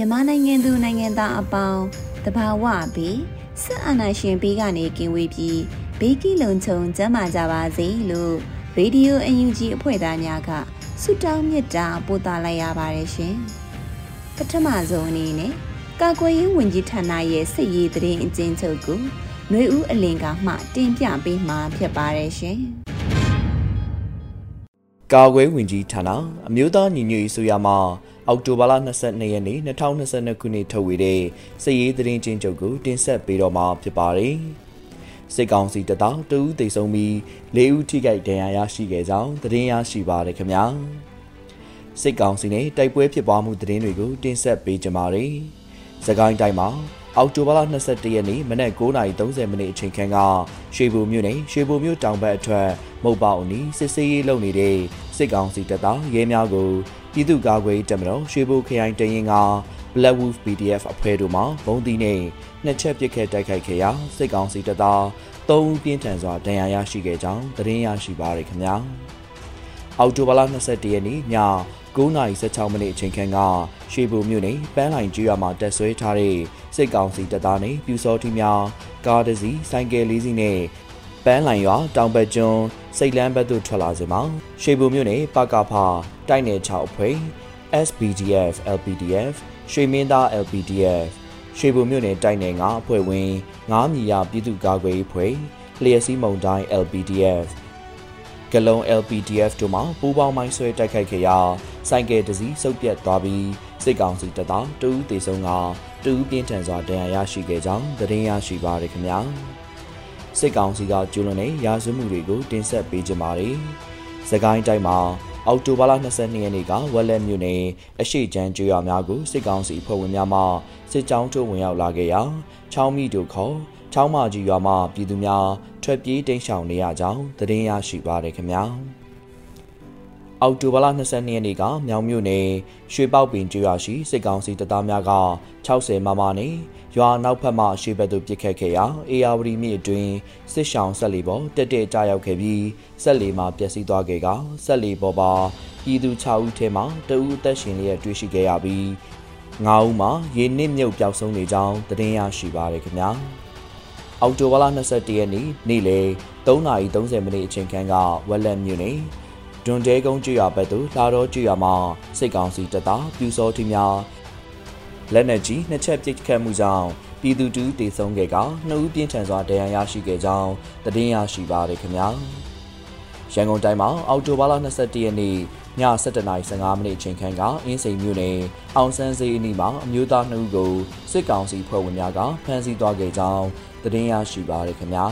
မြန်မာနိုင်ငံသူနိုင်ငံသားအပေါင်းတဘာဝပြီးစစ်အာဏာရှင်ပြီးကနေကင်းဝေးပြီးဘေးကီလုံခြုံကျန်းမာကြပါစေလို့ရေဒီယိုအန်ယူဂျီအဖွဲ့သားများကဆုတောင်းမေတ္တာပို့သလိုက်ရပါတယ်ရှင်ပထမဆုံးအနေနဲ့ကာကွယ်ရေးဝန်ကြီးဌာနရဲ့စစ်ရေးသတင်းအကျဉ်းချုပ်ကိုຫນွေဦးအလင်ကမှတင်ပြပေးမှာဖြစ်ပါတယ်ရှင်ကာကွယ်ဝင်ကြီးဌာနအမျိုးသားညီညွတ်ရေးဆိုရမှာ အောက်တိုဘာလ22ရက်နေ့2022ခုနှစ်ထုတ်ဝေတဲ့စစ်ရေးသတင်းချင်းချုပ်ကိုတင်ဆက်ပေးတော့မှာဖြစ်ပါတယ်။စစ်ကောင်စီတပ်သားတဦးသေဆုံးပြီး၄ဦးထိခိုက်ဒဏ်ရာရရှိခဲ့ကြောင်းသတင်းရရှိပါရခင်ဗျာ။စစ်ကောင်စီနဲ့တိုက်ပွဲဖြစ်ပွားမှုသတင်းတွေကိုတင်ဆက်ပေးကြပါမယ်။စကိုင်းတိုင်းမှာအောက်တိုဘာလ22ရက်နေ့မနက်9:30မိနစ်အချိန်ခန့်ကရွှေဘိုမြို့နယ်ရွှေဘိုမြို့တောင်ဘက်အထွက်မုတ်ပေါအနီးစစ်စေးရေးလုပ်နေတဲ့စစ်ကောင်စီတပ်သားရဲများကို ပြည်သူ့ကာကွယ်တပ်မတော်ရွှေဘိုခရိုင်တရင်က Black Wolf PDF အဖွဲ့တို့မှဘုံတီနဲ့နှစ်ချက်ပစ်ခတ်တိုက်ခိုက်ခဲ့ရာစစ်ကောင်စီတပ်သား၃ဦးပြင်းထန်စွာဒဏ်ရာရရှိခဲ့ကြောင်းသတင်းရရှိပါရခင်ဗျာအောက်တိုဘာလ22ရက်နေ့ည9:16မိနစ်အချိန်ခန့်ကရွှေဘိုမြို့နယ်ပန်းလိုင်ကျွော်မှာတက်ဆွဲထားတဲ့စစ်ကောင်စီတပ်သားနဲ့ပြူစောထီများကားတစ်စီးဆိုင်ကယ်လေးစီးနဲ့ ပန်းလိုင်ရွာတောင်ဘက်ကျွန်းစိတ်လန်းဘက်သို့ထွက်လာစဉ်မှာရွှေဘုံမြို့နယ်ပကဖတိုက်နယ်6အဖွဲ့ SBDF LPDF ရွှေမင်းသား LPDF ရွှေဘုံမြို့နယ်တိုက်နယ်9အဖွဲ့ဝင်9မြီရပြည်သူ့ကာကွယ်ရေးဖွဲ့လျက်စီးမုံတိုင်း LPDF ဂလုံ LPDF တို့မှပူးပေါင်းမိုင်းဆွဲတိုက်ခိုက်ခဲ့ရာစိုက်ကယ်တစည်းစုပ်ပြတ်သွားပြီးစစ်ကောင်စီတပ်သားတဦးသေဆုံးကတဦးပြင်းထန်စွာဒဏ်ရာရရှိခဲ့ကြောင်းသတင်းရရှိပါရခင်ဗျာ။ စစ်ကောင်စီကကျူးလွန်တဲ့ရာဇဝမှုတွေကိုတင်ဆက်ပေးကြပါတယ်။စကိုင်းတိုင်းမှာအောက်တိုဘာလ22ရက်နေ့ကဝက်လက်မြို့နယ်အရှိချမ်းကျွော်များကိုစစ်ကောင်စီဖွဲ့ဝင်များမှစစ်ကြောင်းထိုးဝင်ရောက်လာခဲ့ရာချောင်းမီတို့ခေါ်ချောင်းမကြီးရွာမှပြည်သူများထွက်ပြေးတိမ်းရှောင်နေရကြောင်းသတင်းရရှိပါရခင်ဗျာ။အောက်တိုဘာလ22ရက်နေ့ကမြောင်မြို့နယ်ရွှေပေါပင်ကျွော်ရှိစစ်ကောင်စီတပ်သားများက60မမနဲ့ ရွာနောက်ဖက်မှရှေ့ဘက်သို့ပစ်ခတ်ခဲ့ရာအေယာဝတီမြစ်အတွင်းစစ်ရှောင်းဆက်လီပေါ်တက်တက်ကြရောက်ခဲ့ပြီးဆက်လီမှာပျက်စီးသွားခဲ့ကဆက်လီပေါ်ပါပြည်သူ6ဦးထဲမှတဦးအသက်ရှင်လျက်တွေ့ရှိခဲ့ရပြီး9ဦးမှာရေနစ်မြုပ်ပျောက်ဆုံးနေကြောင်းသတင်းရရှိပါရခင်ဗျာအောက်တိုဘာလ21ရက်နေ့နေ့လယ်3:30မိနစ်အချိန်ခန့်ကဝက်လက်မြို့နယ်ဒွန်တဲကုန်းကျွော်ဘက်သို့လာတော့ကျွော်မှာစိတ်ကောင်းစီတပ်သားပြူစောထီများ လက်နက်ကြီးနှစ်ချက်ပစ်ခတ်မှုကြောင့်ပြည်သူတူတေဆုံးခဲ့ကနှစ်ဦးပြင်းထန်စွာဒဏ်ရာရရှိခဲ့ကြောင်းသတင်းရရှိပါရခင်ဗျာရန်ကုန်တိုင်းမှာအောက်တိုဘာလ22ရက်နေ့ည7:15မိနစ်အချိန်ခန့်ကအင်းစိန်မြို့နယ်အောင်ဆန်းစေးအနီးမှာအမျိုးသားနှစ်ဦးကိုစစ်ကောင်စီဖွဲ့ဝင်များကဖမ်းဆီးသွားခဲ့ကြောင်းသတင်းရရှိပါရခင်ဗျာ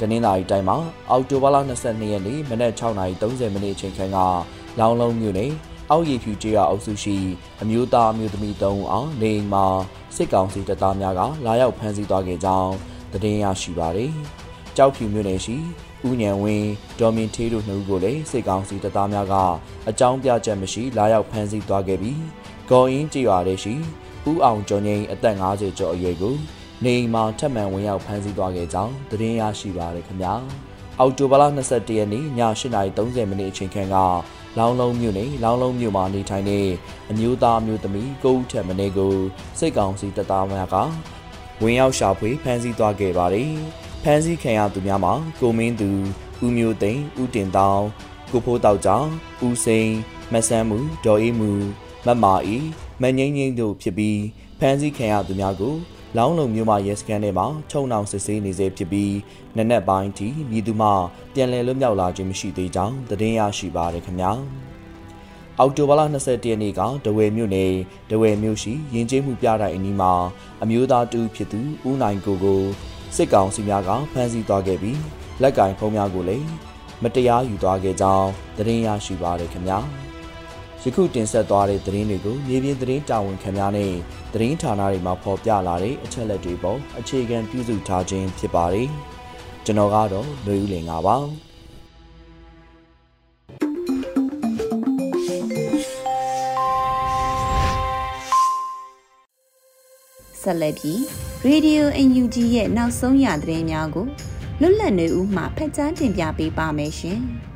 တနင်္လာရီတိုင်းမှာအောက်တိုဘာလ22ရက်နေ့မနက်6:30မိနစ်အချိန်ခန့်ကလောင်လုံးမြို့နယ် အောက်ရီဖြူကျေးရွာအုပ်စုရှိအမျိုးသားအမျိုးသမီး၃ဦးအောင်နေအိမ်မှာစစ်ကောင်စီတပ်သားများကလာရောက်ဖမ်းဆီးသွားခဲ့ကြောင်းသတင်းရရှိပါတယ်။ကြောက်ဖြူမြို့နယ်ရှိဦးညံဝင်းဒေါ်မင်ထေးတို့နှစ်ဦးကိုလည်းစစ်ကောင်စီတပ်သားများကအကြောင်းပြချက်မရှိလာရောက်ဖမ်းဆီးသွားခဲ့ပြီးဂေါ်အင်းကျေးရွာထဲရှိဦးအောင်ကျော်ငိမ့်အသက်50ကျော်အရွယ်ကိုနေအိမ်မှာထပ်မံဝင်ရောက်ဖမ်းဆီးသွားခဲ့ကြောင်းသတင်းရရှိပါရခင်ဗျာ။အောက်တိုဘာလ22ရက်နေ့ည8:30မိနစ်အချိန်ခန့်က လောင်းလုံးမြို့နယ်လောင်းလုံးမြို့မှာနေထိုင်တဲ့အမျိုးသားမျိုးသမီး၉ဦးထက်မနည်းကိုစိတ်ကောင်စီတပ်သားများကဝင်ရောက်ရှာဖွေဖမ်းဆီးသွားခဲ့ပါတယ်။ဖမ်းဆီးခံရသူများမှာကိုမင်းသူဦးမျိုးသိန်းဦးတင်တောင်းကိုဖိုးတောက်ကြောင်ဦးစိန်မဆန်းမှုဒေါ်အေးမှုမတ်မာဤမငိမ့်ငိမ့်တို့ဖြစ်ပြီးဖမ်းဆီးခံရသူများကို လောင်းလုံမြို့မှာရဲစခန်းထဲမှာချုံနှောင်စစ်ဆေးနေစေဖြစ်ပြီးနနက်ပိုင်းထိမြည်သူမှပြန်လည်လွတ်မြောက်လာခြင်းမရှိသေးကြောင်းသတင်းရရှိပါရခင်ဗျာအောက်တိုဘာလ21ရက်နေ့ကဒဝဲမြို့နယ်ဒဝဲမြို့ရှိယဉ်ကျေးမှုပြတိုင်အနီးမှာအမျိုးသားတူဖြစ်သူဦးနိုင်ကိုကိုစစ်ကောင်စီများကဖမ်းဆီးသွားခဲ့ပြီးလက်ကင်ဖုံးများကိုလည်းမတရားယူသွားခဲ့ကြောင်းသတင်းရရှိပါရခင်ဗျာ ယခုတင်ဆက်သွားတဲ့သတင်းတွေကိုမြေပြင်သတင်းတာဝန်ခံများနဲ့သတင်းဌာနတွေမှာဖော်ပြလာတဲ့အချက်လက်တွေပေါ်အခြေခံပြုစုထားခြင်းဖြစ်ပါတယ်ကျွန်တော်ကတော့လွေဦးလင်ပါဆက်လက်ပြီး Radio UNG ရဲ့နောက်ဆုံးရသတင်းများကိုလွတ်လပ်နေဦးမှဖက်ချန်းတင်ပြပေးပါမယ်ရှင်။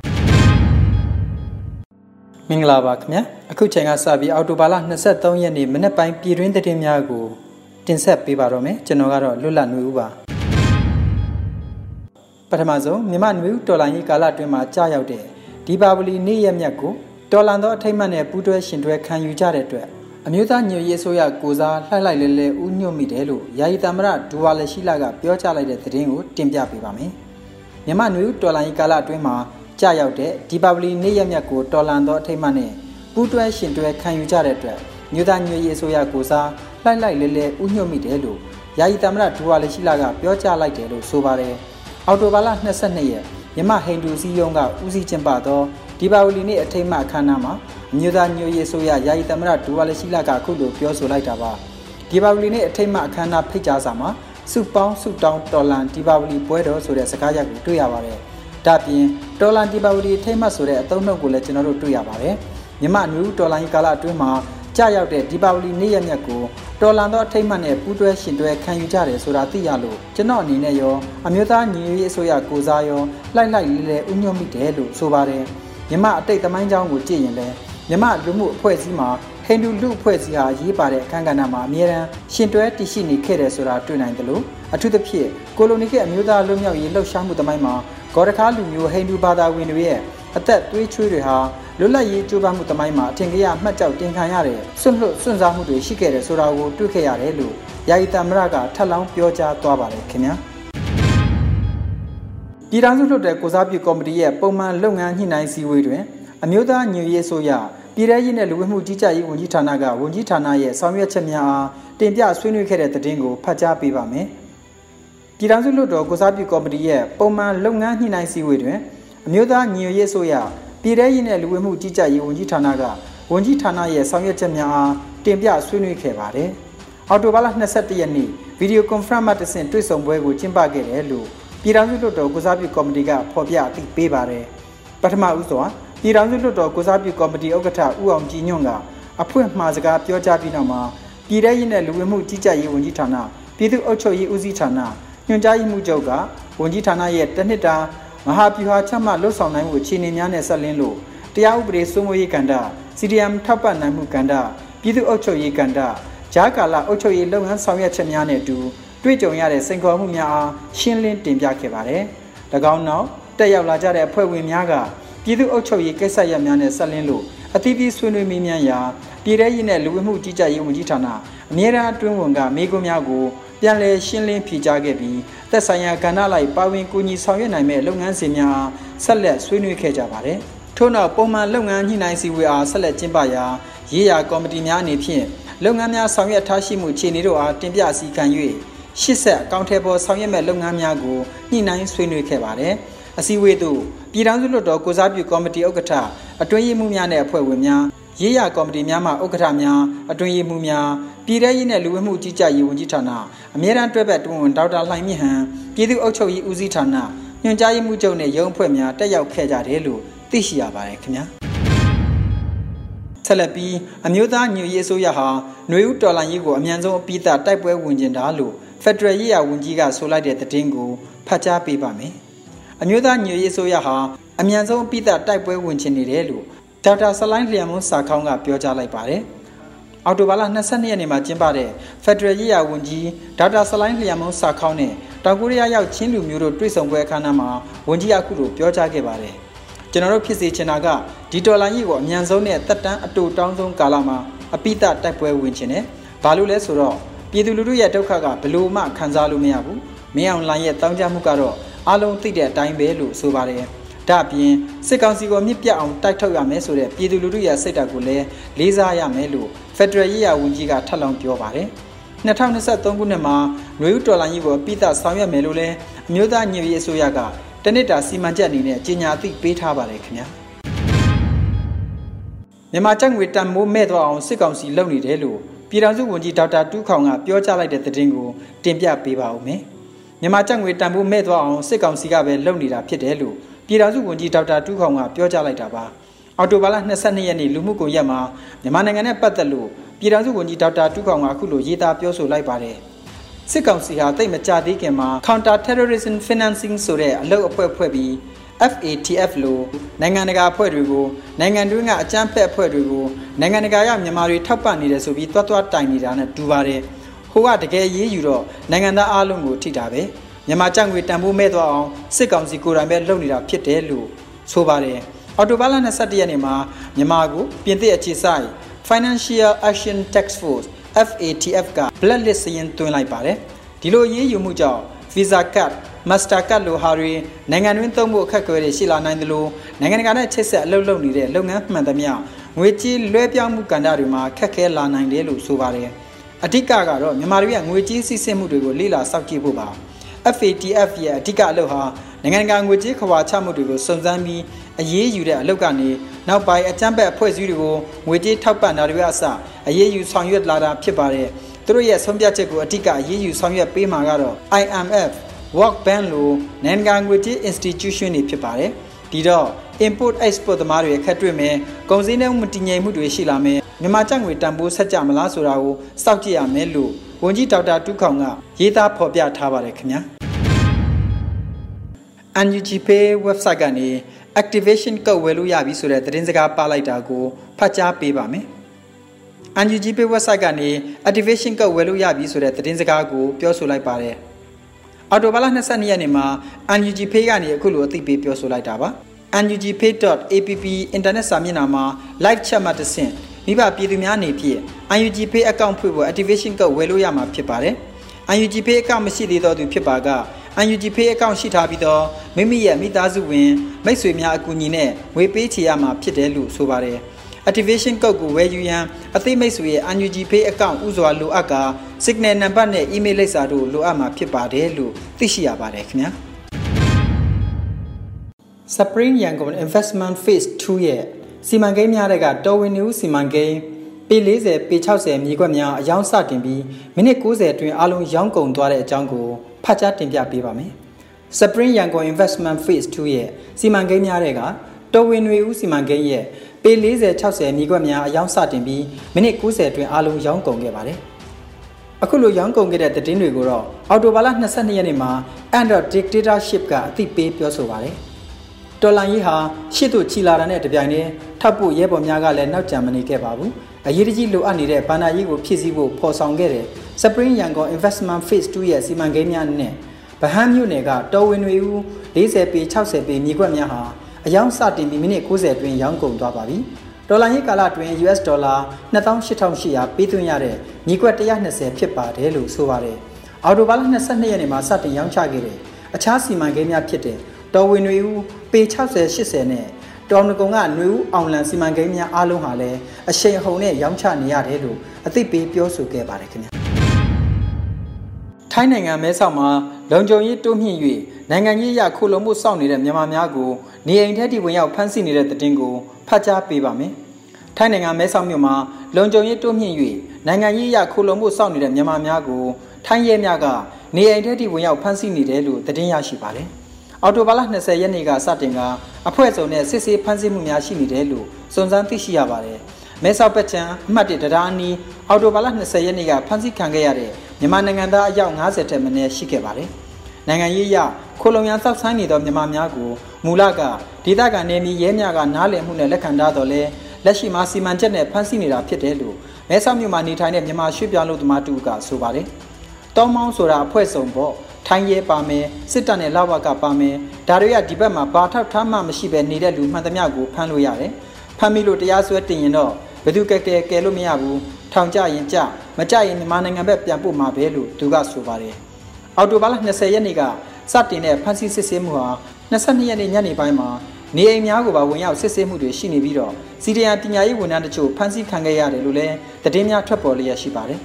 မင်္ဂလာပါခင်ဗျာအခုချိန်ကစပြီးအော်တိုဘာလ23ရက်နေ့မနေ့ပိုင်းပြည်တွင်းသတင်းများကိုတင်ဆက်ပေးပါတော့မယ်ကျွန်တော်ကတော့လွတ်လပ်နေဦးပါပထမဆုံးမြန်မာနွေဦးတော်လိုင်းရေးကာလအတွင်းမှာကြာရောက်တဲ့ဒီပါဝလီနေ့ရက်မြတ်ကိုတော်လန်သောအထိတ်မှတ်နဲ့ပူးတွဲရှင်တွဲခံယူကြတဲ့အတွက်အမျိုးသားညွေရေးဆိုရကိုစားလှိုက်လိုက်လဲလဲဥညွတ်မိတယ်လို့ယာယီသမရဒူဝါလရှိလာကပြောကြားလိုက်တဲ့သတင်းကိုတင်ပြပေးပါမယ်မြမနွေဦးတော်လိုင်းကာလအတွင်းမှာ ကြာရောက်တဲ့ဒီပါဝလီနေ့ရက်မြတ်ကိုတော်လန်သောအထိတ်မှနဲ့ပူးတွဲရှင်တွဲခံယူကြတဲ့အတွက်မြို့သားညွေရေးဆိုရကိုစားလှိုက်လိုက်လဲလဲဥညွတ်မိတယ်လို့ယာယီသမရဒူဝါလရှိလာကပြောကြားလိုက်တယ်လို့ဆိုပါတယ်အော်တိုဘာလ22ရက်မြမဟိန္ဒူစည်းရုံးကဦးစီးကျင်းပသောဒီပါဝလီနေ့အထိမ်းအမှတ်အခမ်းအနားမှာအမျိုးသားညွေရေးဆိုရယာယီသမရဒူဝါလရှိလာကအခုလိုပြောဆိုလိုက်တာပါဒီပါဝလီနေ့အထိမ်းအမှတ်အခမ်းအနားဖိတ်ကြားစာမှာစုပေါင်းစုတောင်းတော်လန်ဒီပါဝလီပွဲတော်ဆိုတဲ့စကားရပ်ကိုတွေ့ရပါတယ် ဒါပြင်တော်လန်ဒီပါဝလီထိမ်းမှတ်ဆိုတဲ့အသုံးနှုတ်ကိုလည်းကျွန်တော်တို့တွေ့ရပါတယ်မြမနွေဦးတော်လိုင်းကာလအတွင်းမှာကြာရောက်တဲ့ဒီပါဝလီနေ့ရက်မြတ်ကိုတော်လန်သောအထိတ်မှတ်နဲ့ပူးတွဲရှင်တွဲခံယူကြတယ်ဆိုတာသိရလို့ကျွန်တော်အနေနဲ့ရောအမျိုးသားညီညွတ်ရေးအစိုးရကိုစားရောလိုက်လိုက်လေးလေးဥညွတ်မိတယ်လို့ဆိုပါတယ်မြမအတိတ်သမိုင်းကြောင်းကိုကြည့်ရင်လည်းမြမလူမှုအဖွဲ့အစည်းမှာဟိန္ဒူလူအဖွဲ့အစည်းဟာရေးပါတဲ့အခမ်းကဏ္ဍမှာအမြဲတမ်းရှင်တွဲတည်ရှိနေခဲ့တယ်ဆိုတာတွေ့နိုင်တယ်လို့ အထူးသဖြင့်ကိုလိုနီခေတ်အမျိုးသားလူမျိုးရေးလှုပ်ရှားမှုသမိုင်းမှာဂေါ်ရခါလူမျိုးဟိန္ဒူဘာသာဝင်တွေရဲ့အသက်သွေးချွေးတွေဟာလွတ်လပ်ရေးကြိုးပမ်းမှုသမိုင်းမှာအထင်ကြီးအမှတ်ကြောက်တင်ခံရတဲ့ဆွန့်လွတ်စွန့်စားမှုတွေရှိခဲ့တယ်ဆိုတာကိုတွေ့ခဲ့ရတယ်လို့ယာယီတမရကထပ်လောင်းပြောကြားသွားပါတယ်ခင်ဗျာပြည်ထောင်စုလွှတ်တော်ကိုစားပြုကော်မတီရဲ့ပုံမှန်လုပ်ငန်းညှိနှိုင်းစည်းဝေးတွင်အမျိုးသားညွေရေးဆိုရပြည်ထရေးနဲ့လူဝင်မှုကြီးကြပ်ရေးဝန်ကြီးဌာနကဝန်ကြီးဌာနရဲ့ဆောင်ရွက်ချက်များအားတင်ပြဆွေးနွေးခဲ့တဲ့သတင်းကိုဖတ်ကြားပေးပါမယ်။ ပြည်ထောင်စုလွှတ်တော်ကိုစားပြုကော်မတီရဲ့ပုံမှန်လုပ်ငန်းညှိနှိုင်းစည်းဝေးတွင်အမျိုးသားညွေရေးဆိုရပြည်ထရေးနဲ့လူဝင်မှုကြီးကြပ်ရေးဝန်ကြီးဌာနကဝန်ကြီးဌာနရဲ့ဆောင်ရွက်ချက်များအားတင်ပြဆွေးနွေးခဲ့ပါတယ်။အော်တိုဘာလ22ရက်နေ့ဗီဒီယိုကွန်ဖရင့်မှတဆင့်တွေ့ဆုံပွဲကိုကျင်းပခဲ့တယ်လို့ပြည်ထောင်စုလွှတ်တော်ကိုစားပြုကော်မတီကဖော်ပြအသိပေးပါတယ်။ပထမဦးစွာပြည်ထောင်စုလွှတ်တော်ကိုစားပြုကော်မတီဥက္ကဋ္ဌဦးအောင်ကြည်ညွန့်ကအဖွင့်မှာစကားပြောကြားပြီးနောက်မှာပြည်ထရေးနဲ့လူဝင်မှုကြီးကြပ်ရေးဝန်ကြီးဌာနပြည်သူ့အုပ်ချုပ်ရေးဦးစီးဌာန ညွှန်ကြားရေးမှူးချုပ်ကဝန်ကြီးဌာနရဲ့တနှစ်တာမဟာဗျူဟာချမှတ်လှုပ်ဆောင်နိုင်မှုအခြေအနေများနဲ့ဆက်လင်းလို့တရားဥပဒေစိုးမိုးရေးကဏ္ဍ CDM ထောက်ပံ့နိုင်မှုကဏ္ဍပြည်သူ့အုပ်ချုပ်ရေးကဏ္ဍဂျားကာလအုပ်ချုပ်ရေးလုပ်ငန်းဆောင်ရွက်ချက်များနဲ့အတူတွေ့ကြုံရတဲ့စိန်ခေါ်မှုများအားရှင်းလင်းတင်ပြခဲ့ပါတယ်။၎င်းနောက်တက်ရောက်လာကြတဲ့အဖွဲ့ဝင်များကပြည်သူ့အုပ်ချုပ်ရေးကိစ္စရပ်များနဲ့ဆက်လင်းလို့အသီးသီးဆွေးနွေးမေးမြန်းရာပြည်ထရေးနဲ့လူဝင်မှုကြီးကြပ်ရေးဝန်ကြီးဌာနအမြဲတမ်းအတွင်းဝန်ကမေးခွန်းများကို ပြန်လည်ရှင်းလင်းဖြေကြားခဲ့ပြီးသက်ဆိုင်ရာကဏ္ဍလိုက်ပါဝင်ကူညီဆောင်ရွက်နိုင်မဲ့လုပ်ငန်းစဉ်များဆက်လက်ဆွေးနွေးခဲ့ကြပါတယ်။ထို့နောက်ပုံမှန်လုပ်ငန်းညှိနှိုင်းစည်းဝေးအားဆက်လက်ကျင်းပရာရေးရာကော်မတီများအနေဖြင့်လုပ်ငန်းများဆောင်ရွက်ထားရှိမှုခြေအနေတို့အားတင်ပြအစည်းခံ၍ရှစ်ဆက်အကောင့်ထဲပေါ်ဆောင်ရွက်မဲ့လုပ်ငန်းများကိုညှိနှိုင်းဆွေးနွေးခဲ့ပါတယ်။အစည်းအဝေးသို့ပြည်ထောင်စုလွှတ်တော်ကိုစားပြုကော်မတီဥက္ကဋ္ဌအတွင်းရေးမှူးများနဲ့အဖွဲ့ဝင်များ ရေးရကော်မတီများမှဥက္ကဋ္ဌများအတွင်းရေးမှူးများပြည်ထရေးနဲ့လူဝင်မှုကြီးကြပ်ရေးဝန်ကြီးဌာနအမြဲတမ်းတွဲဘက်တွင်ဒေါက်တာလှိုင်မြင့်ဟန်ပြည်သူ့အုပ်ချုပ်ရေးဦးစီးဌာနညွှန်ကြားရေးမှူးချုပ်နဲ့ရုံးအဖွဲ့များတက်ရောက်ခဲ့ကြတယ်လို့သိရှိရပါတယ်ခင်ဗျာဆက်လက်ပြီးအမျိုးသားညွေရေးအစိုးရဟာຫນွေဦးတော်လှန်ရေးကိုအမြန်ဆုံးအပိသတိုက်ပွဲဝင်ကျင်တာလို့ဖက်ဒရယ်ရေးရာဝန်ကြီးကဆိုလိုက်တဲ့သတင်းကိုဖတ်ကြားပေးပါမယ်။အမျိုးသားညွေရေးအစိုးရဟာအမြန်ဆုံးအပိသတိုက်ပွဲဝင်ကျင်နေတယ်လို့ ဒေါက်တာဆလိုင်းလျံမွန်းစာခေါင်းကပြောကြားလိုက်ပါတယ်။အော်တိုဘာလ22ရက်နေ့မှာကျင်းပတဲ့ဖက်ဒရယ်ရေးရာဝန်ကြီးဒေါက်တာဆလိုင်းလျံမွန်းစာခေါင်းနဲ့တောင်ကိုရီးယားရောက်ချင်းလူမျိုးတို့တွေ့ဆုံပွဲအခမ်းအနားမှာဝန်ကြီးအခုလိုပြောကြားခဲ့ပါတယ်။ကျွန်တော်တို့ဖြစ်စေချင်တာကဒီဒေါ်လာကြီးကိုအမြန်ဆုံးနဲ့တက်တန်းအတူတောင်းဆုံးကာလမှာအပိတတိုက်ပွဲဝင်ချင်တယ်။ဘာလို့လဲဆိုတော့ပြည်သူလူထုရဲ့ဒုက္ခကဘလို့မှခံစားလို့မရဘူး။မင်းအောင်လှိုင်ရဲ့တောင်းကြမှုကတော့အလုံးသိတဲ့အတိုင်းပဲလို့ဆိုပါတယ်။ ဒါ့အပြင်စစ်ကောင်စီကိုမြစ်ပြတ်အောင်တိုက်ထုတ်ရမယ်ဆိုတဲ့ပြည်သူလူထုရဲ့စိတ်ဓာတ်ကိုလည်းလေးစားရမယ်လို့ဖက်ဒရယ်ရေးရာဝန်ကြီးကထပ်လောင်းပြောပါတယ်။2023ခုနှစ်မှာနွေဦးတော်လိုင်းကြီးကိုပြည်သဆောင်ရွက်မယ်လို့လည်းအမျိုးသားညီရေးအစိုးရကတနစ်တာစီမံချက်အနေနဲ့ကြေညာအသိပေးထားပါတယ်ခင်ဗျာမြန်မာကျပ်ငွေတန်မိုးမဲ့သွားအောင်စစ်ကောင်စီလုပ်နေတယ်လို့ပြည်ထောင်စုဝန်ကြီးဒေါက်တာတူးခေါင်ကပြောကြားလိုက်တဲ့သတင်းကိုတင်ပြပေးပါဦးမယ်မြန်မာကျပ်ငွေတန်မိုးမဲ့သွားအောင်စစ်ကောင်စီကပဲလုပ်နေတာဖြစ်တယ်လို့ ပြည်ထောင်စုဝန်ကြီးဒေါက်တာတူးခေါင်ကပြောကြားလိုက်တာပါအော်တိုဘာလ22ရက်နေ့လူမှုကွန်ရက်မှာမြန်မာနိုင်ငံနဲ့ပတ်သက်လို့ပြည်ထောင်စုဝန်ကြီးဒေါက်တာတူးခေါင်ကအခုလိုရေးသားပြောဆိုလိုက်ပါတယ်စစ်ကောင်စီဟာတိတ်မကြသေးခင်မှာ Counter Terrorism Financing ဆိုတဲ့အလုပ်အဖွဲ့ဖွဲ့ပြီး FATF လို့နိုင်ငံတကာအဖွဲ့တွေကိုနိုင်ငံတွင်းကအကြမ်းဖက်အဖွဲ့တွေကိုနိုင်ငံတကာကမြန်မာတွေထောက်ပံ့နေတယ်ဆိုပြီးတွတ်တွတ်တိုင်နေတာနဲ့တူပါတယ်။ဟိုကတကယ်ရေးယူတော့နိုင်ငံသားအလုံးကိုထိတာပဲ။ မြန်မာကြံငွေတန်ဖိုးမဲ့သွားအောင်စစ်ကောင်စီကိုယ်တိုင်ပဲလုပ်နေတာဖြစ်တယ်လို့ဆိုပါတယ်။အော်တိုဘာလ22ရက်နေ့မှာမြန်မာကိုပြင်သစ်အခြေစိုက် Financial Action Task Force FATF က blacklist စာရင်းသွင်းလိုက်ပါတယ်။ဒီလိုရေးယူမှုကြောင့် Visa Card Mastercard လိုဟာတွေနိုင်ငံတွင်းသုံးဖို့အခက်အခဲတွေရှိလာနိုင်သလိုနိုင်ငံတကာနဲ့ချိတ်ဆက်အလုပ်လုပ်နေတဲ့လုပ်ငန်းမှန်သမျှငွေကြေးလွှဲပြောင်းမှုကဏ္ဍတွေမှာခက်ခဲလာနိုင်တယ်လို့ဆိုပါတယ်။အဓိကကတော့မြန်မာတွေရဲ့ငွေကြေးစီးဆင်းမှုတွေကိုလေ့လာစောင့်ကြည့်ဖို့ပါ။ FATF ရဲ့အဓိကအလုပ်ဟာနိုင်ငံတကာငွေကြေးခွာချမှုတွေကိုစုံစမ်းပြီးအရေးယူတဲ့အလုပ်ကနေနောက်ပိုင်းအကြမ်းဖက်အဖွဲ့အစည်းတွေကိုငွေကြေးထောက်ပံ့တာတွေအစအရေးယူဆောင်ရွက်လာတာဖြစ်ပါတယ်။သူတို့ရဲ့ဆုံးဖြတ်ချက်ကိုအဓိကအရေးယူဆောင်ရွက်ပေးမှာကတော့ IMF World Bank လိုနိုင်ငံငွေကြေး institution တွေဖြစ်ပါတယ်။ဒီတော့ import export သမားတွေအခက်တွေ့မယ်။ကုန်စည်နှုန်းမတည်ငြိမ်မှုတွေရှိလာမယ်။မြန်မာကျပ်ငွေတန်ဖိုးဆက်ကြမလားဆိုတာကိုစောင့်ကြည့်ရမယ်လို့ဝန်ကြီးဒေါက်တာတူးခေါင်က ရေးသားဖော်ပြထားပါတယ်ခင်ဗျာ။ UNG Pay website ကနေ activation code ဝယ်လို့ရပြီဆိုတဲ့သတင်းစကားပါလိုက်တာကိုဖတ်ကြားပေးပါမယ်။ UNG Pay website ကနေ activation code ဝယ်လို့ရပြီဆိုတဲ့သတင်းစကားကိုပြောဆိုလိုက်ပါတယ်။အော်တိုဘာလ22ရက်နေ့မှာ UNG Pay ကနေအခုလိုအသိပေးပြောဆိုလိုက်တာပါ ungpay.app အင်တာနက်စာမျက်နှာမှာ live chat မှာတဆင့်မိဘပြည်သူများအနေဖြင့် UNG Pay account ဖွင့်ဖို့ activation code ဝယ်လို့ရမှာဖြစ်ပါတယ် UNG Pay account မရှိသေးသောသူဖြစ်ပါက UNG Pay account ရှိထားပြီးတော့မိမိရဲ့မိသားစုဝင်မိတ်ဆွေများအကူအညီနဲ့ငွေပေးချေရမှာဖြစ်တယ်လို့ဆိုပါတယ် activation code ကိုဝယ်ယူရန်အသိမိတ်ဆွေရဲ့ UNG Pay account ဥစွာလိုအပ်ကာ signal နံပါတ်နဲ့ email လိပ်စာတို့လိုအပ်မှာဖြစ်ပါတယ်လို့သိရှိရပါတယ်ခင်ဗျာ Spring Yangon Investment Phase 2ရဲ့စီမံကိန်းများတဲ့ကတော်ဝင်နေဦးစီမံကိန်း ပေ40ပေ60မြေကွက်များအယောင်းစတင်ပြီးမိနစ်90အတွင်းအလုံးရောင်းကုန်သွားတဲ့အကြောင်းကိုဖတ်ကြားတင်ပြပေးပါမယ်။ Spring Yangon Investment Phase 2ရဲ့စီမံကိန်းများတဲ့ကတော်ဝင်နေဦးစီမံကိန်းရဲ့ပေ40 60မြေကွက်များအယောင်းစတင်ပြီးမိနစ်90အတွင်းအလုံးရောင်းကုန်ခဲ့ပါတယ်။အခုလိုရောင်းကုန်ခဲ့တဲ့သတင်းတွေကိုတော့အော်တိုဘာလ22ရက်နေ့မှာ Android Dictatorship ကအသိပေးပြောဆိုပါတယ်။တော်လန်ရေးဟာရှေ့သို့ချီလာတာနဲ့တပြိုင်တည်းထပ်ဖို့ရဲဘော်များကလည်းနောက်ကျမနေခဲ့ပါဘူး အရေးတကြီးလိုအပ်နေတဲ့ဘဏ္ဍာရေးကိုဖြည့်ဆည်းဖို့ဖော်ဆောင်ခဲ့တဲ့ Spring Yangon Investment Phase 2ရဲ့စီမံကိန်းများနဲ့ဗဟန်းမြို့နယ်ကတော်ဝင်တွေဦး40ပေ60ပေမြေကွက်များဟာအယောင်စတင်ပြီးမိနစ်90အတွင်းရောင်းကုန်သွားပါပြီဒေါ်လာရေးကာလအတွင်း US ဒေါ်လာ28,800ပေးသွင်းရတဲ့မြေကွက်120ဖြစ်ပါတယ်လို့ဆိုပါတယ်အော်တိုဘာလ22ရက်နေ့မှာစတင်ရောင်းချခဲ့တဲ့အခြားစီမံကိန်းများဖြစ်တဲ့တော်ဝင်တွေဦးပေ60 80နဲ့ တောင်ငကုံကຫນွေဦးအောင်လန်စီမံကိန်းများအားလုံးဟာလည်းအရှိန်အဟုန်နဲ့ရောင်းချနေရတယ်လို့အသိပေးပြောဆိုခဲ့ပါတယ်ခင်ဗျာထိုင်းနိုင်ငံမဲဆောက်မှာလုံခြုံရေးတိုးမြင့်၍နိုင်ငံရေးရခိုလုံမှုစောင့်နေတဲ့မြန်မာများကိုနေအိမ်ထက်ထိဝင်ရောက်ဖမ်းဆီးနေတဲ့တည်င်းကိုဖတ်ကြားပေးပါမယ်ထိုင်းနိုင်ငံမဲဆောက်မြို့မှာလုံခြုံရေးတိုးမြင့်၍နိုင်ငံရေးရခိုလုံမှုစောင့်နေတဲ့မြန်မာများကိုထိုင်းရဲများကနေအိမ်ထက်ထိဝင်ရောက်ဖမ်းဆီးနေတယ်လို့သတင်းရရှိပါတယ် အော်တိုဘာလ20ရက်နေ့ကစတင်ကအဖွဲ့စုံနဲ့စစ်ဆေးဖမ်းဆီးမှုများရှိနေတယ်လို့စုံစမ်းသိရှိရပါတယ်။မဲဆောက်ပက်ချံအမှတ်1တရားအနီးအော်တိုဘာလ20ရက်နေ့ကဖမ်းဆီးခံခဲ့ရတဲ့မြန်မာနိုင်ငံသားအယောက်90ထက်မနည်းရှိခဲ့ပါတယ်။နိုင်ငံရေးအရခိုလုံရန်စောက်ဆိုင်နေသောမြန်မာများကိုမူလကဒေသခံနေမီရဲများကနားလည်မှုနဲ့လက်ခံထားတော်လဲလက်ရှိမှာစီမံချက်နဲ့ဖမ်းဆီးနေတာဖြစ်တယ်လို့မဲဆောက်မြို့မှာနေထိုင်တဲ့မြန်မာရွှေ့ပြောင်းလူသမားတူကဆိုပါတယ်။တောင်းမောင်းဆိုတာအဖွဲ့စုံပေါ့ ထထိုင်းရဲပါမယ်စစ်တပ်နဲ့လဝကပါမယ်ဒါတွေကဒီဘက်မှာဘာထောက်ထားမှမရှိပဲနေတဲ့လူမှန်သမျှကိုဖမ်းလို့ရတယ်ဖမ်းမိလို့တရားစွဲတင်ရင်တော့ဘယ်သူကဲကဲကဲလို့မရဘူးထောင်ကြရင်ကြမကြရင်မြန်မာနိုင်ငံဘက်ပြန်ပို့မှာပဲလို့သူကဆိုပါတယ်အော်တိုဘာလ20ရက်နေ့ကစတင်တဲ့ဖမ်းဆီးစစ်ဆေးမှုဟာ22ရက်နေ့ညနေပိုင်းမှာနေအိမ်များကိုပါဝင်ရောက်စစ်ဆေးမှုတွေရှိနေပြီးတော့စီဒီအန်ပညာရေးဝန်ထမ်းတချို့ဖမ်းဆီးခံခဲ့ရတယ်လို့လည်းသတင်းများထွက်ပေါ်လျက်ရှိပါတယ်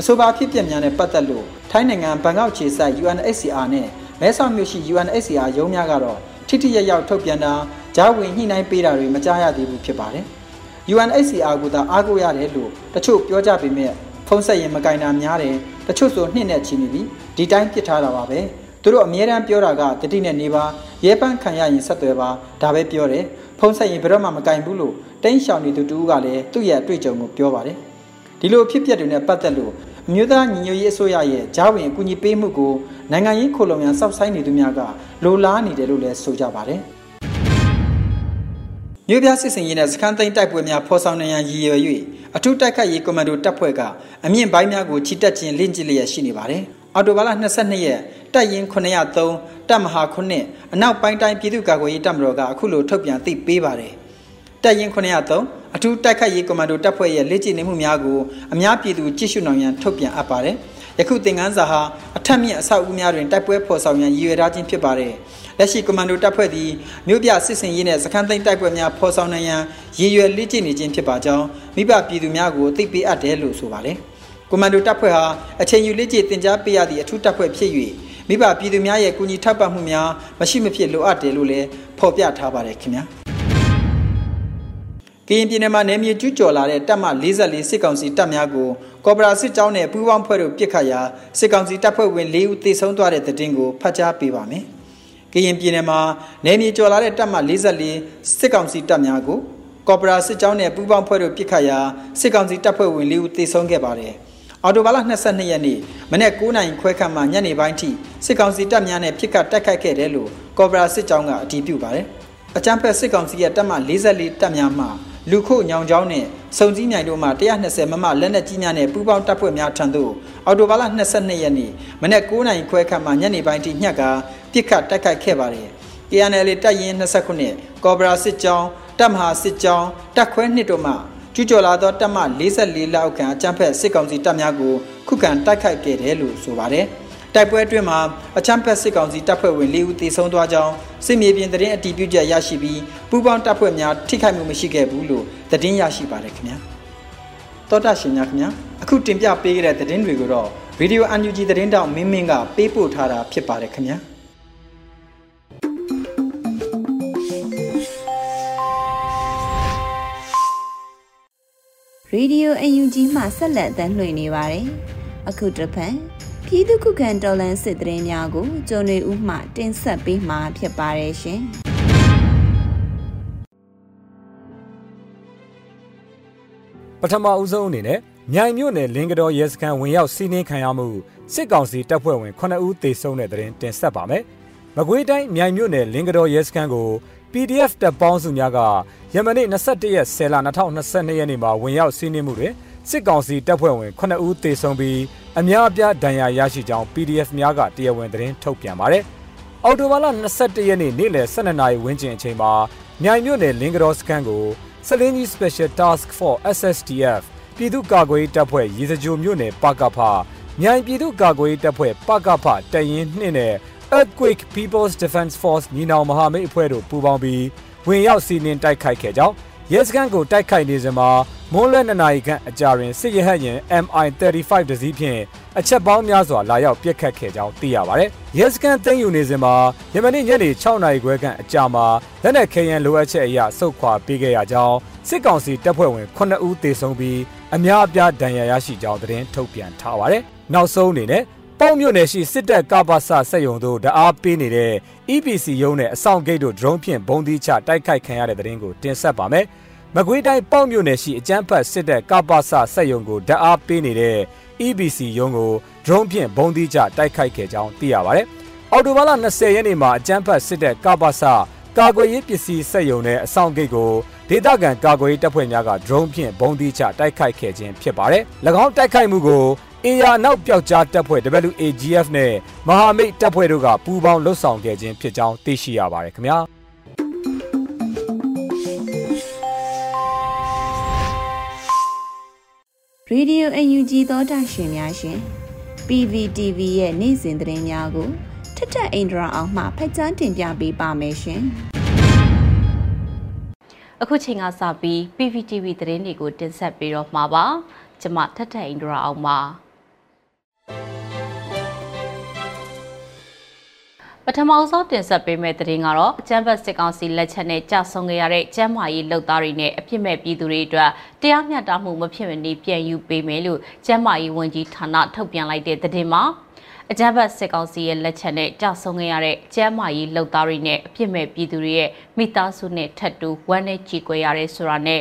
အဆိုပါဖြစ်ပျက်များနဲ့ပတ်သက်လို့ ထိုင်းနိုင်ငံဘန်ကောက်ခြေစိုက် UNHCR နဲ့မဲဆောက်မြို့ရှိ UNHCR ရုံးများကတော့ထိထိရရောက်ထုတ်ပြန်တာဂျာဝင်ညှိနှိုင်းပေးတာတွေမကြားရသေးဘူးဖြစ်ပါတယ်။ UNHCR ကသာအားကိုးရတယ်လို့တချို့ပြောကြပေမဲ့ဖုံးဆက်ရင်မကင်တာများတယ်တချို့ဆိုနှင့်နဲ့ချီနေပြီဒီတိုင်းပြစ်ထားတာပါပဲသူတို့အမြဲတမ်းပြောတာကတတိနဲ့နေပါရဲပန်းခံရရင်ဆက်သွယ်ပါဒါပဲပြောတယ်ဖုံးဆက်ရင်ဘယ်တော့မှမကင်ဘူးလို့တင်းရှောင်နေသူတူကလည်းသူ့ရဲ့အတွေ့အကြုံကိုပြောပါတယ်ဒီလိုဖြစ်ပျက်တွေနဲ့ပတ်သက်လို့အ မျိုးသားညီညွတ်ရေးအစိုးရရဲ့ဂျားဝင်အကူအညီပေးမှုကိုနိုင်ငံရေးခိုလုံရန်စောက်ဆိုင်နေသူများကလိုလားနေတယ်လို့လည်းဆိုကြပါတယ်။မြို့ပြစစ်စင်ရေးနဲ့စခန်းသိမ်းတိုက်ပွဲများဖော်ဆောင်နေရန်ရည်ရွယ်၍အထူးတိုက်ခိုက်ရေးကွန်မန်ဒိုတပ်ဖွဲ့ကအမြင့်ပိုင်းများကိုချီတက်ခြင်းလင့်ကျင့်လျက်ရှိနေပါတယ်။အော်တိုဘာလ22ရက်တပ်ရင်း903တပ်မဟာ9အနောက်ပိုင်းတိုင်းပြည်သူ့ကာကွယ်ရေးတပ်မတော်ကအခုလိုထုတ်ပြန်သိပေးပါတယ်။ တပ်ရင်း903အထူးတိုက်ခိုက်ရေးကွန်မန်ဒိုတပ်ဖွဲ့ရဲ့လက်ကျင့်နေမှုများကိုအများပြည်သူကြည့်ရှုနိုင်ရန်ထုတ်ပြန်အပ်ပါတယ်။ယခုသင်ခန်းစာဟာအထက်မြင့်အဆောက်အဦများတွင်တိုက်ပွဲဖော်ဆောင်ရန်ရည်ရွယ်ထားခြင်းဖြစ်ပါတယ်။လက်ရှိကွန်မန်ဒိုတပ်ဖွဲ့သည်မြို့ပြစစ်စင်ရေးနှင့်စခန်းသိမ်းတိုက်ပွဲများဖော်ဆောင်နိုင်ရန်ရည်ရွယ်လက်ကျင့်နေခြင်းဖြစ်ပါကြောင်းမိဘပြည်သူများကိုသိပေးအပ်တယ်လို့ဆိုပါတယ်။ကွန်မန်ဒိုတပ်ဖွဲ့ဟာအချိန်ယူလက်ကျင့်တင် जा ပေးရသည့်အထူးတပ်ဖွဲ့ဖြစ်၍မိဘပြည်သူများရဲ့ကူညီထောက်ပံ့မှုများမရှိမဖြစ်လိုအပ်တယ်လို့လည်းဖော်ပြထားပါတယ်ခင်ဗျာ။ ကရင်ပြည်နယ်မှာနယ်မြေကျူးကျော်လာတဲ့တပ်မ44စစ်ကောင်စီတပ်များကိုကော်ပိုရာစစ်ကြောင်းနဲ့ပူးပေါင်းဖွဲ့တို့ပစ်ခတ်ရာစစ်ကောင်စီတပ်ဖွဲ့ဝင်၄ဦးသေဆုံးသွားတဲ့တဲ့တင်ကိုဖတ်ကြားပေးပါမယ်။ကရင်ပြည်နယ်မှာနယ်မြေကျော်လာတဲ့တပ်မ44စစ်ကောင်စီတပ်များကိုကော်ပိုရာစစ်ကြောင်းနဲ့ပူးပေါင်းဖွဲ့တို့ပစ်ခတ်ရာစစ်ကောင်စီတပ်ဖွဲ့ဝင်၄ဦးသေဆုံးခဲ့ပါတယ်။အော်တိုဘာလ22ရက်နေ့မနေ့9နိုင်ခွဲခန့်မှညနေပိုင်းထိစစ်ကောင်စီတပ်များနဲ့ပစ်ခတ်တိုက်ခိုက်ခဲ့တယ်လို့ကော်ပိုရာစစ်ကြောင်းကအတည်ပြုပါတယ်။အကြမ်းဖက်စစ်ကောင်စီရဲ့တပ်မ44တပ်များမှ လူခုညောင်ချောင်းနဲ့စုံစည်းမြိုင်တို့မှ120မမလက်နက်ကြီးများနဲ့ပူးပေါင်းတပ်ဖွဲ့များထံသို့အော်တိုဘာလ22ရက်နေ့မနက်9:00နာရီခွဲခန့်မှညနေပိုင်းထိညှက်ကပြစ်ခတ်တိုက်ခိုက်ခဲ့ပါတယ်။ KNL တပ်ရင်း29ကော်ဘရာစစ်ကြောင်းတပ်မဟာစစ်ကြောင်းတပ်ခွဲနှစ်တို့မှကျူးကျော်လာသောတပ်မ44လောက်ခန့်အကြမ်းဖက်စစ်ကောင်စီတပ်များကိုခုခံတိုက်ခိုက်ခဲ့တယ်လို့ဆိုပါတယ်။ တိုက်ပွဲအတွင်းမှာအချမ်းဖက်စစ်ကောင်စီတပ်ဖွဲ့ဝင်၄ဦးသေဆုံးသွားကြောင်းစစ်မြေပြင်သတင်းအတည်ပြုချက်ရရှိပြီးပူးပေါင်းတပ်ဖွဲ့များထိခိုက်မှုမရှိခဲ့ဘူးလို့သတင်းရရှိပါတယ်ခင်ဗျာတောတာရှင်များခင်ဗျာအခုတင်ပြပေးခဲ့တဲ့သတင်းတွေကိုတော့ Radio UNG သတင်းတောက်မင်းမင်းကပေးပို့ထားတာဖြစ်ပါတယ်ခင်ဗျာရေဒီယိုအန်ယူဂျီမှဆက်လက်အသံလွှင့်နေပါတယ်။အခုတစ်ဖက် ပြည်သူခုခံတော်လှန်စစ်တရင်များကိုကျော်နေဦးမှတင်ဆက်ပေးမှာဖြစ်ပါတယ်ရှင်။ပထမဦးဆုံးအနေနဲ့မြိုင်မြို့နယ်လင်းကတော်ရဲစခန်းဝင်ရောက်စီးနင်းခံရမှုစစ်ကောင်စီတပ်ဖွဲ့ဝင်9ဦးသေဆုံးတဲ့တဲ့ရင်တင်ဆက်ပါမယ်။မကွေးတိုင်းမြိုင်မြို့နယ်လင်းကတော်ရဲစခန်းကို PDF တပ်ပေါင်းစုများကယမနေ့21ရက်10လ2022ရက်နေ့မှာဝင်ရောက်စီးနင်းမှုတွင် စစ်ကောင်စီတပ်ဖွဲ့ဝင်9ဦးသေဆုံးပြီးအများအပြားဒဏ်ရာရရှိကြောင်း PDF များကတရားဝင်သတင်းထုတ်ပြန်ပါတယ်။အော်တိုဘာလ21ရက်နေ့နေ့လယ်12နာရီဝန်းကျင်အချိန်မှာမြိုင်မြို့နယ်လင်းကတော်စခန်းကိုစလင်းကြီး Special Task Force SSTF ပြည်သူ့ကာကွယ်ရေးတပ်ဖွဲ့ရေစကြိုမြို့နယ်ပကဖမြိုင်ပြည်သူ့ကာကွယ်ရေးတပ်ဖွဲ့ပကဖတရင်နှင့်နဲ့ Earthquake People's Defense Force ညီနောင်မဟာမိတ်အဖွဲ့တို့ပူးပေါင်းပြီးဝင်ရောက်စီးနင်းတိုက်ခိုက်ခဲ့ကြောင်းရဲစခန်းကိုတိုက်ခိုက်နေစဉ်မှာ မွန်းလွဲ2နာရီခန့်အကြာတွင်စစ်ရဟတ်ယာဉ် MI-35 တစည်းဖြင့်အချက်ပေါင်းများစွာလာရောက်ပစ်ခတ်ခဲ့ကြောင်းသိရပါတယ်။ရဲစခန်းသိမ်းယူနေစဉ်မှာယမနေ့ညနေ6နာရီခွဲခန့်အကြာမှာလက်နက်ခဲယမ်းလိုအပ်ချက်အရစုခွာပေးခဲ့ရကြောင်းစစ်ကောင်စီတပ်ဖွဲ့ဝင်9ဦးသေဆုံးပြီးအများအပြားဒဏ်ရာရရှိကြောင်းသတင်းထုတ်ပြန်ထားပါတယ်။နောက်ဆုံးအနေနဲ့ပေါ့မြို့နယ်ရှိစစ်တပ်ကပ္ပစစက်ယုံတို့တအားပေးနေတဲ့ EPC ရုံးနဲ့အဆောင်ဂိတ်တို့ drone ဖြင့်ဘုံသီးချတိုက်ခိုက်ခံရတဲ့တဲ့ရင်ကိုတင်ဆက်ပါမယ်။ မကွေးတိုင်းပေါ့မြို့နယ်ရှိအကျန်းဖတ်စစ်တပ်ကပ္ပစစက်ယုံကိုဓာတ်အားပေးနေတဲ့ EBC ရုံးကို drone ဖြင့်ဘုံသီးကျတိုက်ခိုက်ခဲ့ကြောင်းသိရပါတယ်။အော်တိုဘာလ20ရက်နေ့မှာအကျန်းဖတ်စစ်တပ်ကပ္ပစကာကွယ်ရေးပစ္စည်းစက်ယုံနဲ့အဆောင်ဂိတ်ကိုဒေသခံကာကွယ်ရေးတပ်ဖွဲ့များက drone ဖြင့်ဘုံသီးချတိုက်ခိုက်ခဲ့ခြင်းဖြစ်ပါတယ်။၎င်းတိုက်ခိုက်မှုကိုအေယာနောက်ပျောက်ကြားတပ်ဖွဲ့ WAGF နဲ့မဟာမိတ်တပ်ဖွဲ့တို့ကပူးပေါင်းလှုပ်ဆောင်ခဲ့ခြင်းဖြစ်ကြောင်းသိရှိရပါတယ်ခင်ဗျာ ရေဒီယိုအယူဂျီသောတာရှင်များရှင် PVTV ရဲ့နေ့စဉ်သတင်းများကိုထထအင်ဒရာအောင်မှဖတ်ကြားတင်ပြပေးပါမယ်ရှင်။အခုချိန်ကစပြီး PVTV သတင်းတွေကိုတင်ဆက်ပေးတော့မှာပါ။ကျွန်မထထအင်ဒရာအောင်ပါ။ ပထမဆုံးတင်ဆက်ပေးမယ့်သတင်းကတော့အကြမ်းဖက်စစ်ကောင်စီလက်ချက်နဲ့ကြာဆုံးခဲ့ရတဲ့ကျန်းမာရေးလုပ်သားတွေနဲ့အပြစ်မဲ့ပြည်သူတွေအတွက်တရားမျှတမှုမဖြစ်မနေပြန်ယူပေးမယ်လို့ကျန်းမာရေးဝန်ကြီးဌာနထုတ်ပြန်လိုက်တဲ့သတင်းမှာအကြမ်းဖက်စစ်ကောင်စီရဲ့လက်ချက်နဲ့ကြာဆုံးခဲ့ရတဲ့ကျန်းမာရေးလုပ်သားတွေနဲ့အပြစ်မဲ့ပြည်သူတွေရဲ့မိသားစုနဲ့ထပ်တူဝမ်းနဲ့ကြေကွဲရတဲ့ဆိုတာနဲ့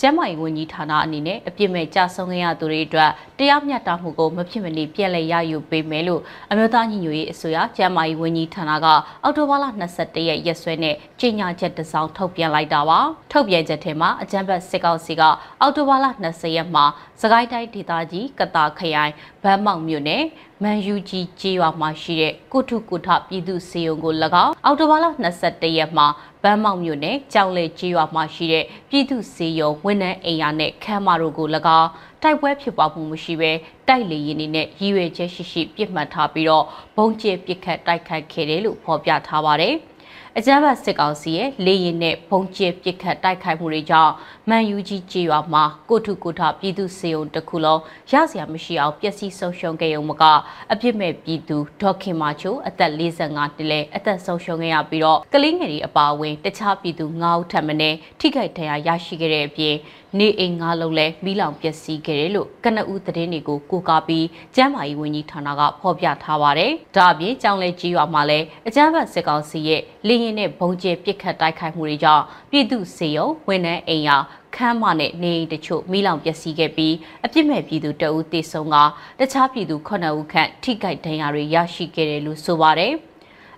ကျန်းမာရေးဝန်ကြီးဌာနအနေနဲ့အပြစ်မဲ့ကြဆုံးခဲ့ရသူတွေအတွက်တရားမျှတမှုကိုမဖြစ်မနေပြန်လည်ရယူပေးမယ်လို့အမျိုးသားညီညွတ်ရေးအစိုးရကျန်းမာရေးဝန်ကြီးဌာနကအောက်တိုဘာလ22ရက်ရက်စွဲနဲ့ကြေညာချက်တစ်စောင်ထုတ်ပြန်လိုက်တာပါထုတ်ပြန်ချက်ထဲမှာအကြံဖတ်စစ်ကောင်စီကအောက်တိုဘာလ20ရက်မှာစကိုင်းတိုင်းဒေသကြီးကတာခရိုင်ဗန်းမောက်မြို့နယ်မန်ယူဂျီကျေးရွာမှာရှိတဲ့ကုထုကုထပြည်သူစေယုံကို၎င်းအောက်တိုဘာလ22ရက်မှာဗ န်းမောက်မြို့နယ်ကြောင်လေကျေးရွာမှာရှိတဲ့ပြည်သူစေယုံဝန်ထမ်းအိမ်ယာနဲ့ခမ်းမတို့ကို၎င်းတိုက်ပွဲဖြစ်ပွားမှုမရှိဘဲတိုက်လေရင်တွေနဲ့ရည်ရွယ်ချက်ရှိရှိပြစ်မှတ်ထားပြီးတော့ဘုံကျဲပစ်ခတ်တိုက်ခိုက်ခဲ့တယ်လို့ဖော်ပြထားပါတယ်။ အကြမ်းဖက်စစ်ကောင်စီရဲ့လေရင်နဲ့ဘုံကျဲပစ်ခတ်တိုက်ခိုက်မှုတွေကြောင့်မန်ယူကြီးကြေးရွာမှာကိုထုကိုထပြည်သူစေုံတစ်ခုလုံးရစရာမရှိအောင်ပျက်စီးဆုံးရှုံးခဲ့ရုံမကအပြစ်မဲ့ပြည်သူဒေါခင်မာချိုအသက်45နှစ်လဲအသက်ဆုံးရှုံးခဲ့ရပြီးတော့ကလေးငယ်တွေအပါအဝင်တခြားပြည်သူ9ဦးထပ်မံထိခိုက်ဒဏ်ရာရရှိခဲ့တဲ့အပြင်နေအိမ်ငါးလုံးလဲမိလောင်ပျက်စီးခဲ့တယ်လို့ကနဦးသတင်းတွေကိုကိုကားပြီးကျန်းမာရေးဝန်ကြီးဌာနကဖော်ပြထားပါတယ်။ဒါအပြင်ကြောင်လဲကြီးရွာမှာလဲအကြမ်းဖက်စစ်ကောင်စီရဲ့လေရင်နဲ့ဘုံကျဲပစ်ခတ်တိုက်ခိုက်မှုတွေကြောင့်ပြည်သူစေယုံဝန်ထမ်းအိမ်ယာခမ်းမနဲ့နေအိမ်တချို့မိလောင်ပျက်စီးခဲ့ပြီးအပြစ်မဲ့ပြည်သူတအုပ်တေဆုံးကတခြားပြည်သူ9ဦးခန့်ထိခိုက်ဒဏ်ရာတွေရရှိခဲ့တယ်လို့ဆိုပါတယ်။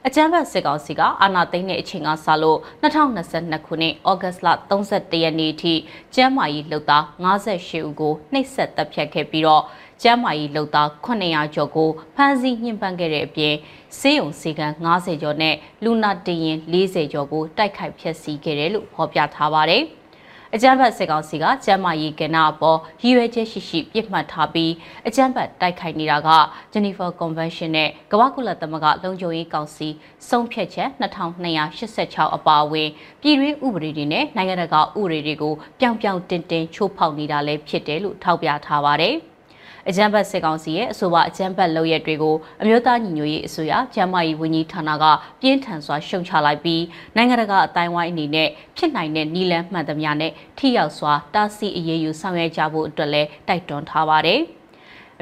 အကြမ်းဖက်စစ်ကောင်စီကအာဏာသိမ်းတဲ့အချိန်ကစလို့2022ခုနှစ်ဩဂတ်လ31ရက်နေ့အထိကျန်းမာရေးလုပ်သား58ဦးကိုနှိပ်စက်တပ်ဖြတ်ခဲ့ပြီးတော့ကျန်းမာရေးလုပ်သား900ကျော်ကိုဖမ်းဆီးညှဉ်းပန်းခဲ့တဲ့အပြင် စေယုံစီကံ90ကျော်နဲ့လူနာတင်ရင်40ကျော်ကိုတိုက်ခိုက်ဖျက်ဆီးခဲ့တယ်လို့ဖော်ပြထားပါတယ်။အကြမ်းဖက်စစ်ကောင်စီကကျမ်းမာရေးကဏ္ဍအပေါ်ရည်ရွယ်ချက်ရှိရှိပြစ်မှတ်ထားပြီးအကြမ်းဖက်တိုက်ခိုက်နေတာက Geneva Convention နဲ့ကမ္ဘာကုလသမဂ္ဂလုံခြုံရေးကောင်စီဆုံးဖြတ်ချက်2286အပါအဝင်ပြည်တွင်းဥပဒေတွေနဲ့နိုင်ငံတကာဥပဒေတွေကိုပြောင်ပြောင်တင်တင်ချိုးဖောက်နေတာလည်းဖြစ်တယ်လို့ထောက်ပြထားပါတယ်။ အကြမ်းဖက်စစ်ကောင်စီရဲ့အဆိုပါအကြမ်းဖက်လုပ်ရက်တွေကိုအမျိုးသားညီညွတ်ရေးအစိုးရကျန်းမာရေးဝန်ကြီးဌာနကပြင်းထန်စွာရှုံချလိုက်ပြီးနိုင်ငံတကာအတိုင်းဝိုင်းအနေနဲ့ဖြစ်နိုင်တဲ့နီလန်းမှန်သမျှနဲ့ထိရောက်စွာတားဆီးအရေးယူဆောင်ရွက်ကြဖို့အတွက်လည်းတိုက်တွန်းထားပါတယ်။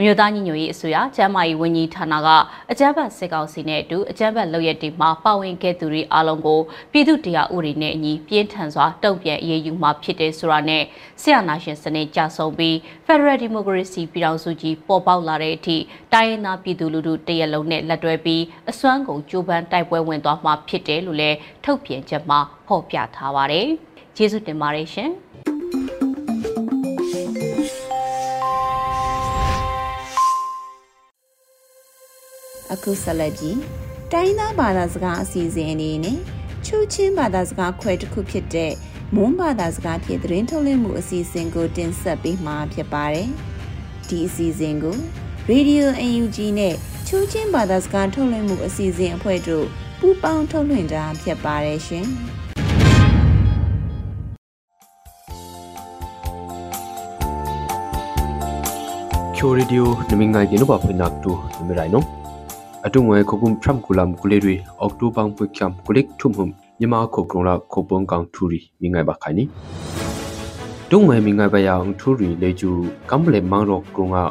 အမျိုးသားညီညွတ်ရေးအစိုးရကျန်းမာရေးဝန်ကြီးဌာနကအကြမ်းဖက်စစ်ကောင်စီနဲ့အတူအကြမ်းဖက်လုပ်ရက်တွေမှာပါဝင်ခဲ့သူတွေအားလုံးကိုပြည်သူတရားဥပဒေနဲ့အညီပြင်းထန်စွာတုံ့ပြန်အရေးယူမှာဖြစ်တယ်ဆိုတာနဲ့ဆရာနာရှင်စနစ်ကြဆုံပြီး Federal Democracy ပြည်ထောင်စုကြီးပေါ်ပေါက်လာတဲ့အထိတိုင်းရင်းသားပြည်သူလူထုတရက်လုံးနဲ့လက်တွဲပြီးအစွမ်းကုန်ကြိုးပမ်းတိုက်ပွဲဝင်သွားမှာဖြစ်တယ်လို့လည်းထုတ်ပြန်ချက်မှာဖော်ပြထားပါတယ်။ကျေးဇူးတင်ပါတယ်ရှင်။ အခုဆက်လက်ပြီးတိုင်းသားဘာသာစကားအစီအစဉ်အနေနဲ့ချိုးချင်းဘာသာစကားခွဲတစ်ခုဖြစ်တဲ့မွန်းဘာသာစကားဖြင့်သတင်းထုတ်လွှင့်မှုအစီအစဉ်ကိုတင်ဆက်ပေးမှာဖြစ်ပါတယ်။ဒီအစီအစဉ်ကို Radio UNG နဲ့ချိုးချင်းဘာသာစကားထုတ်လွှင့်မှုအစီအစဉ်အဖွဲ့တို့ပူးပေါင်းထုတ်လွှင့်တာဖြစ်ပါတယ်ရှင်။ချိုရီဒီယိုနမင်ငိုင်ကင်းဘာဖွင့်နက်တူနမရိုင်နော atum we khokum from kulam kuleri october pukyam kulik thumhum nyama khokron la khopong kang thuri mingai ba khani tung we mingai ba yang thuri leju kamble mangro kunga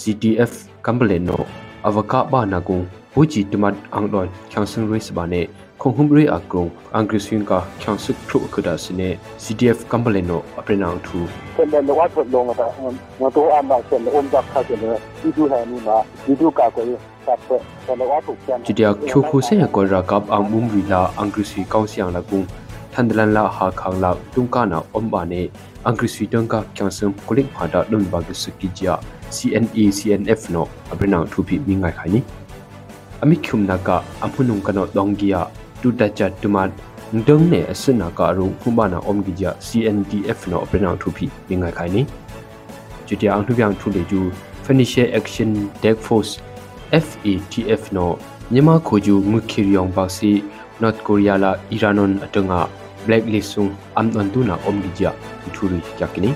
ctf kamble no avaka ba na ku buji tumat angdon kyangsen race ba ne khonghum re akro angriswin ka kyangsuk thru kuda sine ctf kamble no aprena thu เป็นในวัดปวดลงอะครับมันตัวอันบางส่วนอมจากข้าวเสนอที่ดูแห่นี้มาที่ดูกากว่า chidia khyo khu se ya ko ra kap ang mum ri la ang kri si kaung siang la kung thandlan la ha khang la tung ka na om ba ne angrisui tangka kyangsum kulik phada dum bagi sukija CNE CNF no abrina thupi mingai khani ami khum naka amunung kano donggia tu dacha tuman ndong ne asna ka ru humana omgija CNDF no abrina thupi mingai khani chutia ang thubyang thule ju financial action task force FATF no nyama khoju mukhiriyong basi North Korea la Iranon atanga blacklist sung amnon tu na omgija thuri yakini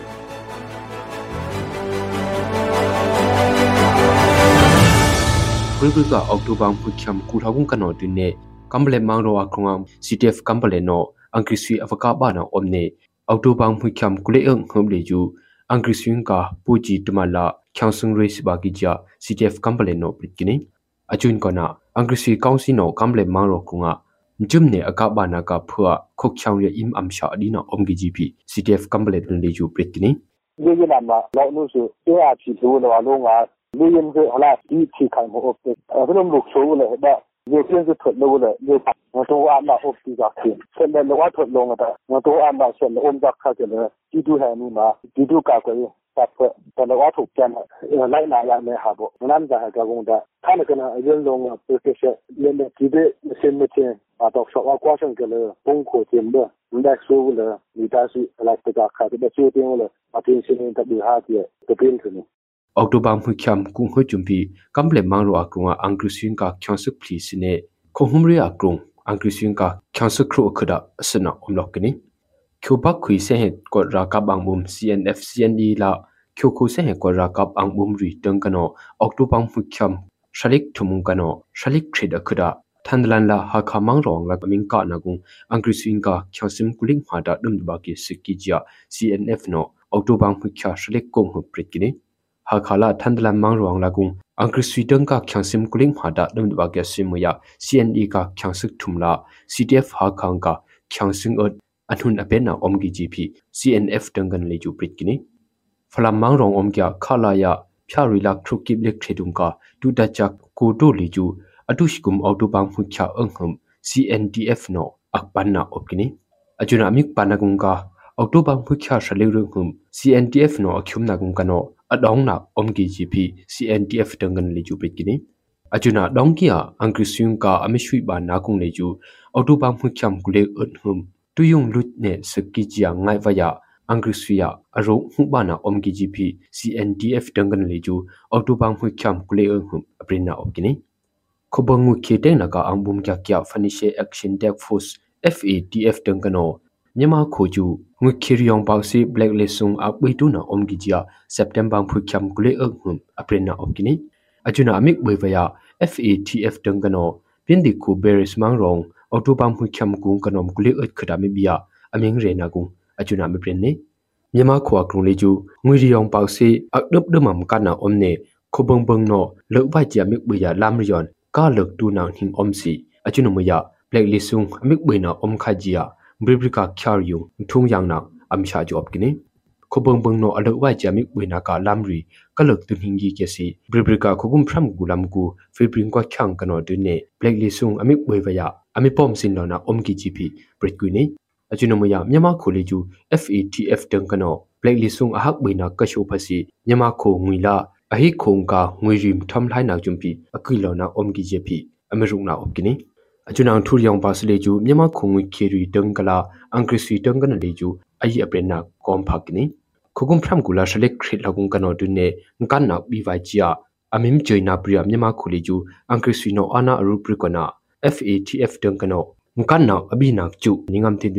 Gregor ka October phukyam kulhagung kano dinne kamble mangro akrungam CTF kamble no angkrisui afaka ba na omne October phukyam kule ang humle ju angrisung ka puji tumala kyangsung re siba gi ja ctf kamble no prikini achun kona angrisi kaunsi no kamble mangro kunga jumne akaba na ka phua khok chaung ye im amsha adina omgi gp ctf kamble dun le ju prikini ye ye la ma lo nu su ye a chi du lo lo nga lu yin ge hala ti chi khai mo ok te a lo lu chu le da လုပ်ဆိုလဲဒါဒီကျင်းစထွက်လို့လေဒီတော့အမအပ်ဒီကခင်ဆက်လက်လောထွက်လုံးတာတော့အမဆက်လုံးဇက်ခါကလေဒီတူဟန်နီမှာဒီတူကကွယ်တပ်ဖွဲ့တလောထုတ်ပြန်လိုက်လာရမယ်ဟာပေါ့နမ်းကြကကုန်းတာခါနကနာအရင်လုံးပရိုဖက်ရှင်လည်းဒီဒီစင်မချင်းတော့ဆောက်ကွာရှင်ကလေပုံကိုတင်ဘလက်ဆိုးလေဒီတာစီလိုက်တကခါတဲ့ချိုးတင်လေအတင်းစင်းတပြီးဟာတဲ့ တပင်းထနေ October mu khyam kung ho chumpi kamble mangro akrunga angkrising ka khyasuk phli sine khohumri akrung angkrising ka khyasuk khru khada asna omlokini khopak khui se he ko ra ka bangmum cnf cne la khyo khu se he ko ra ka bangmum ri tang kano October mu khyam shalik thumung kano shalik khrid akhada thandlan la ha kha mangrong la ming ka na gung angkrising ka khyasim kuling ma da dum ba ki sikki ja cnf no October mu khya shalik kong hu pritkini ha khala thandlan mangrong lagung angkri switeng ka khyangsim kuling phada dum ba kya simuya cne ka khyangsik thumla ctf ha khang ka kyangsing ot anhun apena omgi gp cnf tangan le ju pritkini phalam mangrong om kya khala ya phya ri lak thru kip lek thedum ka tu da chak ko to le ju atushkum auto bang hu kya anghum cndf no akpanna opkini ajuna amik panagung ka October phukha shaleu hum CNTF no akhum na gung kano adong na omgi GP CNTF tangan le ju pikini ajuna dong kia angri syung ka amishui ba na kung le ju October phukham kule un hum tuyung lut ne sakki jia ngai wa ya angri suya aro hu ba na omgi GP CNTF tangan le ju October phukham kule un hum aprina opkini khobangu khete na ka angbum kya kya fanishe action task force FATF tangano မြန်မာခိုကျူငွေခီရီယောင်ပေါစီဘလက်လက်ဆုံအပွေတူနာအုံဂီဂျာစက် တမ်ဘာဖုချမ်ကလေအငုံအပရင်နာအုံကီနီအချူနာအမစ်ဝေဝယာ FATF တန်ကနောပင်ဒီကူဘယ်ရစ်မန်ရောင်အော်တိုဘမ်ဖုချမ်ကုံကနောမ်ကလေအခဒါမီဘီယာအမင်းရေနာကုံအချူနာမပရင်နေမြန်မာခွာကရုံလေးကျူငွေရီယောင်ပေါစီအဒပ်ဒမမ်ကနာအုံနေခိုဘုံဘုံနောလောက်ဝိုက်ဂျာမစ်ဘီယာလမ်ရီယွန်ကာလကတူနာဟင်းအုံစီအချူနမယာဘလက်လီဆုံအမစ်ဘီနာအုံခါဂျီယာ bribrika khyar yu thung yang na amsha job kini khobong bong no alo wa jamik buina ka lamri kalok tu hingi ke si bribrika khogum phram gulam gu fibrin kwa khyang kano du ne blacklist sung amik boi wa ya ami pom sin lo na om ki gp brit ku ni ajuno mo ya myama kholi ju FATF tang kano blacklist sung ahak buina ka sho phasi myama kho ngui la ahi khong ka ngui rim tham lai na jumpi akilo na om ki gp amirung na op kini အကျွနန်ထူရီယောင်ပါစလေကျူမြန်မာခုံငွေခေရီတန်ကလာအင်္ဂရိစီတန်ကနလေကျူအယီအပရနာကွန်ဖက်ကိနီခုကုံဖရမ်ကူလာရှလက်ခရစ်လကုံကနောဒုနေငကန်နာဘီဝိုင်ချီယာအမင်ဂျွိနာပရီယာမြန်မာခုလီကျူအင်္ဂရိစီနိုအနာအရူပရီကနာ FATF တန်ကနောငကန်နာအဘီနာကျူနင်းငမ်တင်ဒ